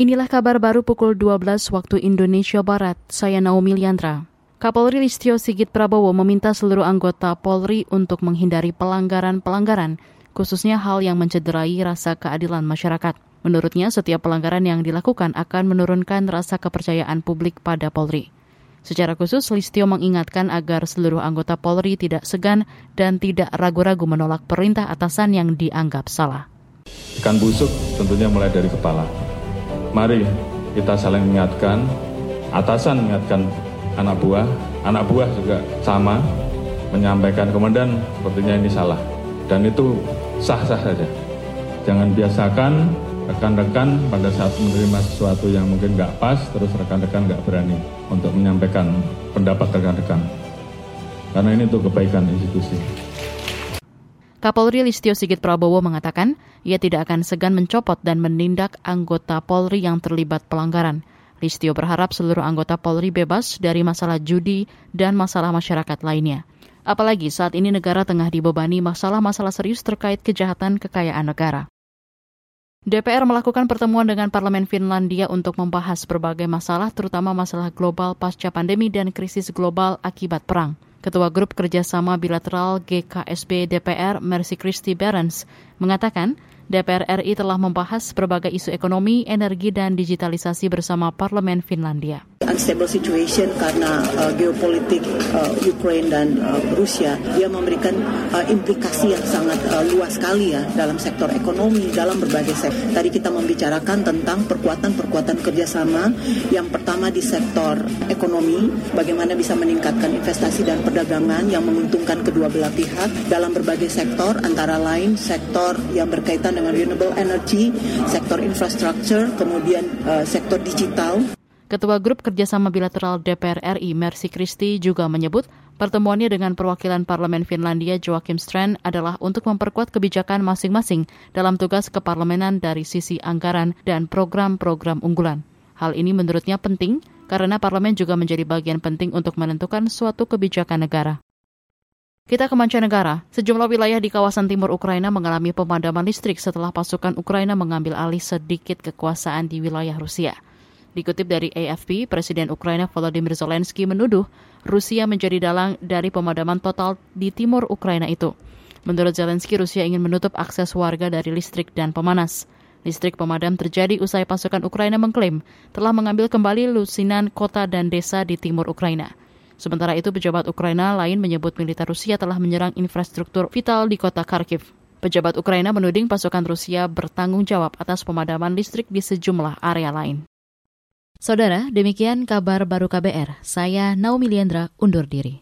Inilah kabar baru pukul 12 waktu Indonesia Barat. Saya Naomi Liandra. Kapolri Listio Sigit Prabowo meminta seluruh anggota Polri untuk menghindari pelanggaran-pelanggaran, khususnya hal yang mencederai rasa keadilan masyarakat. Menurutnya, setiap pelanggaran yang dilakukan akan menurunkan rasa kepercayaan publik pada Polri. Secara khusus, Listio mengingatkan agar seluruh anggota Polri tidak segan dan tidak ragu-ragu menolak perintah atasan yang dianggap salah. Ikan busuk tentunya mulai dari kepala mari kita saling mengingatkan, atasan mengingatkan anak buah, anak buah juga sama, menyampaikan komandan sepertinya ini salah. Dan itu sah-sah saja. Jangan biasakan rekan-rekan pada saat menerima sesuatu yang mungkin nggak pas, terus rekan-rekan nggak berani untuk menyampaikan pendapat rekan-rekan. Karena ini untuk kebaikan institusi. Kapolri Listio Sigit Prabowo mengatakan ia tidak akan segan mencopot dan menindak anggota Polri yang terlibat pelanggaran. Listio berharap seluruh anggota Polri bebas dari masalah judi dan masalah masyarakat lainnya. Apalagi saat ini negara tengah dibebani masalah-masalah serius terkait kejahatan kekayaan negara. DPR melakukan pertemuan dengan Parlemen Finlandia untuk membahas berbagai masalah, terutama masalah global pasca pandemi dan krisis global akibat perang. Ketua Grup Kerjasama Bilateral GKSB DPR, Mercy Christie Berens, mengatakan DPR RI telah membahas berbagai isu ekonomi, energi, dan digitalisasi bersama Parlemen Finlandia unstable situation karena uh, geopolitik uh, Ukraine dan uh, Rusia, dia memberikan uh, implikasi yang sangat uh, luas sekali ya dalam sektor ekonomi, dalam berbagai sektor. Tadi kita membicarakan tentang perkuatan-perkuatan kerjasama. Yang pertama di sektor ekonomi, bagaimana bisa meningkatkan investasi dan perdagangan yang menguntungkan kedua belah pihak dalam berbagai sektor, antara lain sektor yang berkaitan dengan renewable energy, sektor infrastructure, kemudian uh, sektor digital. Ketua Grup Kerjasama Bilateral DPR RI, Mercy Christie, juga menyebut pertemuannya dengan perwakilan Parlemen Finlandia Joachim Strand adalah untuk memperkuat kebijakan masing-masing dalam tugas keparlemenan dari sisi anggaran dan program-program unggulan. Hal ini menurutnya penting karena parlemen juga menjadi bagian penting untuk menentukan suatu kebijakan negara. Kita ke mancanegara. Sejumlah wilayah di kawasan timur Ukraina mengalami pemadaman listrik setelah pasukan Ukraina mengambil alih sedikit kekuasaan di wilayah Rusia. Dikutip dari AFP, Presiden Ukraina Volodymyr Zelensky menuduh Rusia menjadi dalang dari pemadaman total di timur Ukraina itu. Menurut Zelensky, Rusia ingin menutup akses warga dari listrik dan pemanas. Listrik pemadam terjadi usai pasukan Ukraina mengklaim telah mengambil kembali lusinan kota dan desa di timur Ukraina. Sementara itu, pejabat Ukraina lain menyebut militer Rusia telah menyerang infrastruktur vital di kota Kharkiv. Pejabat Ukraina menuding pasukan Rusia bertanggung jawab atas pemadaman listrik di sejumlah area lain. Saudara, demikian kabar baru KBR. Saya Naomi Liandra undur diri.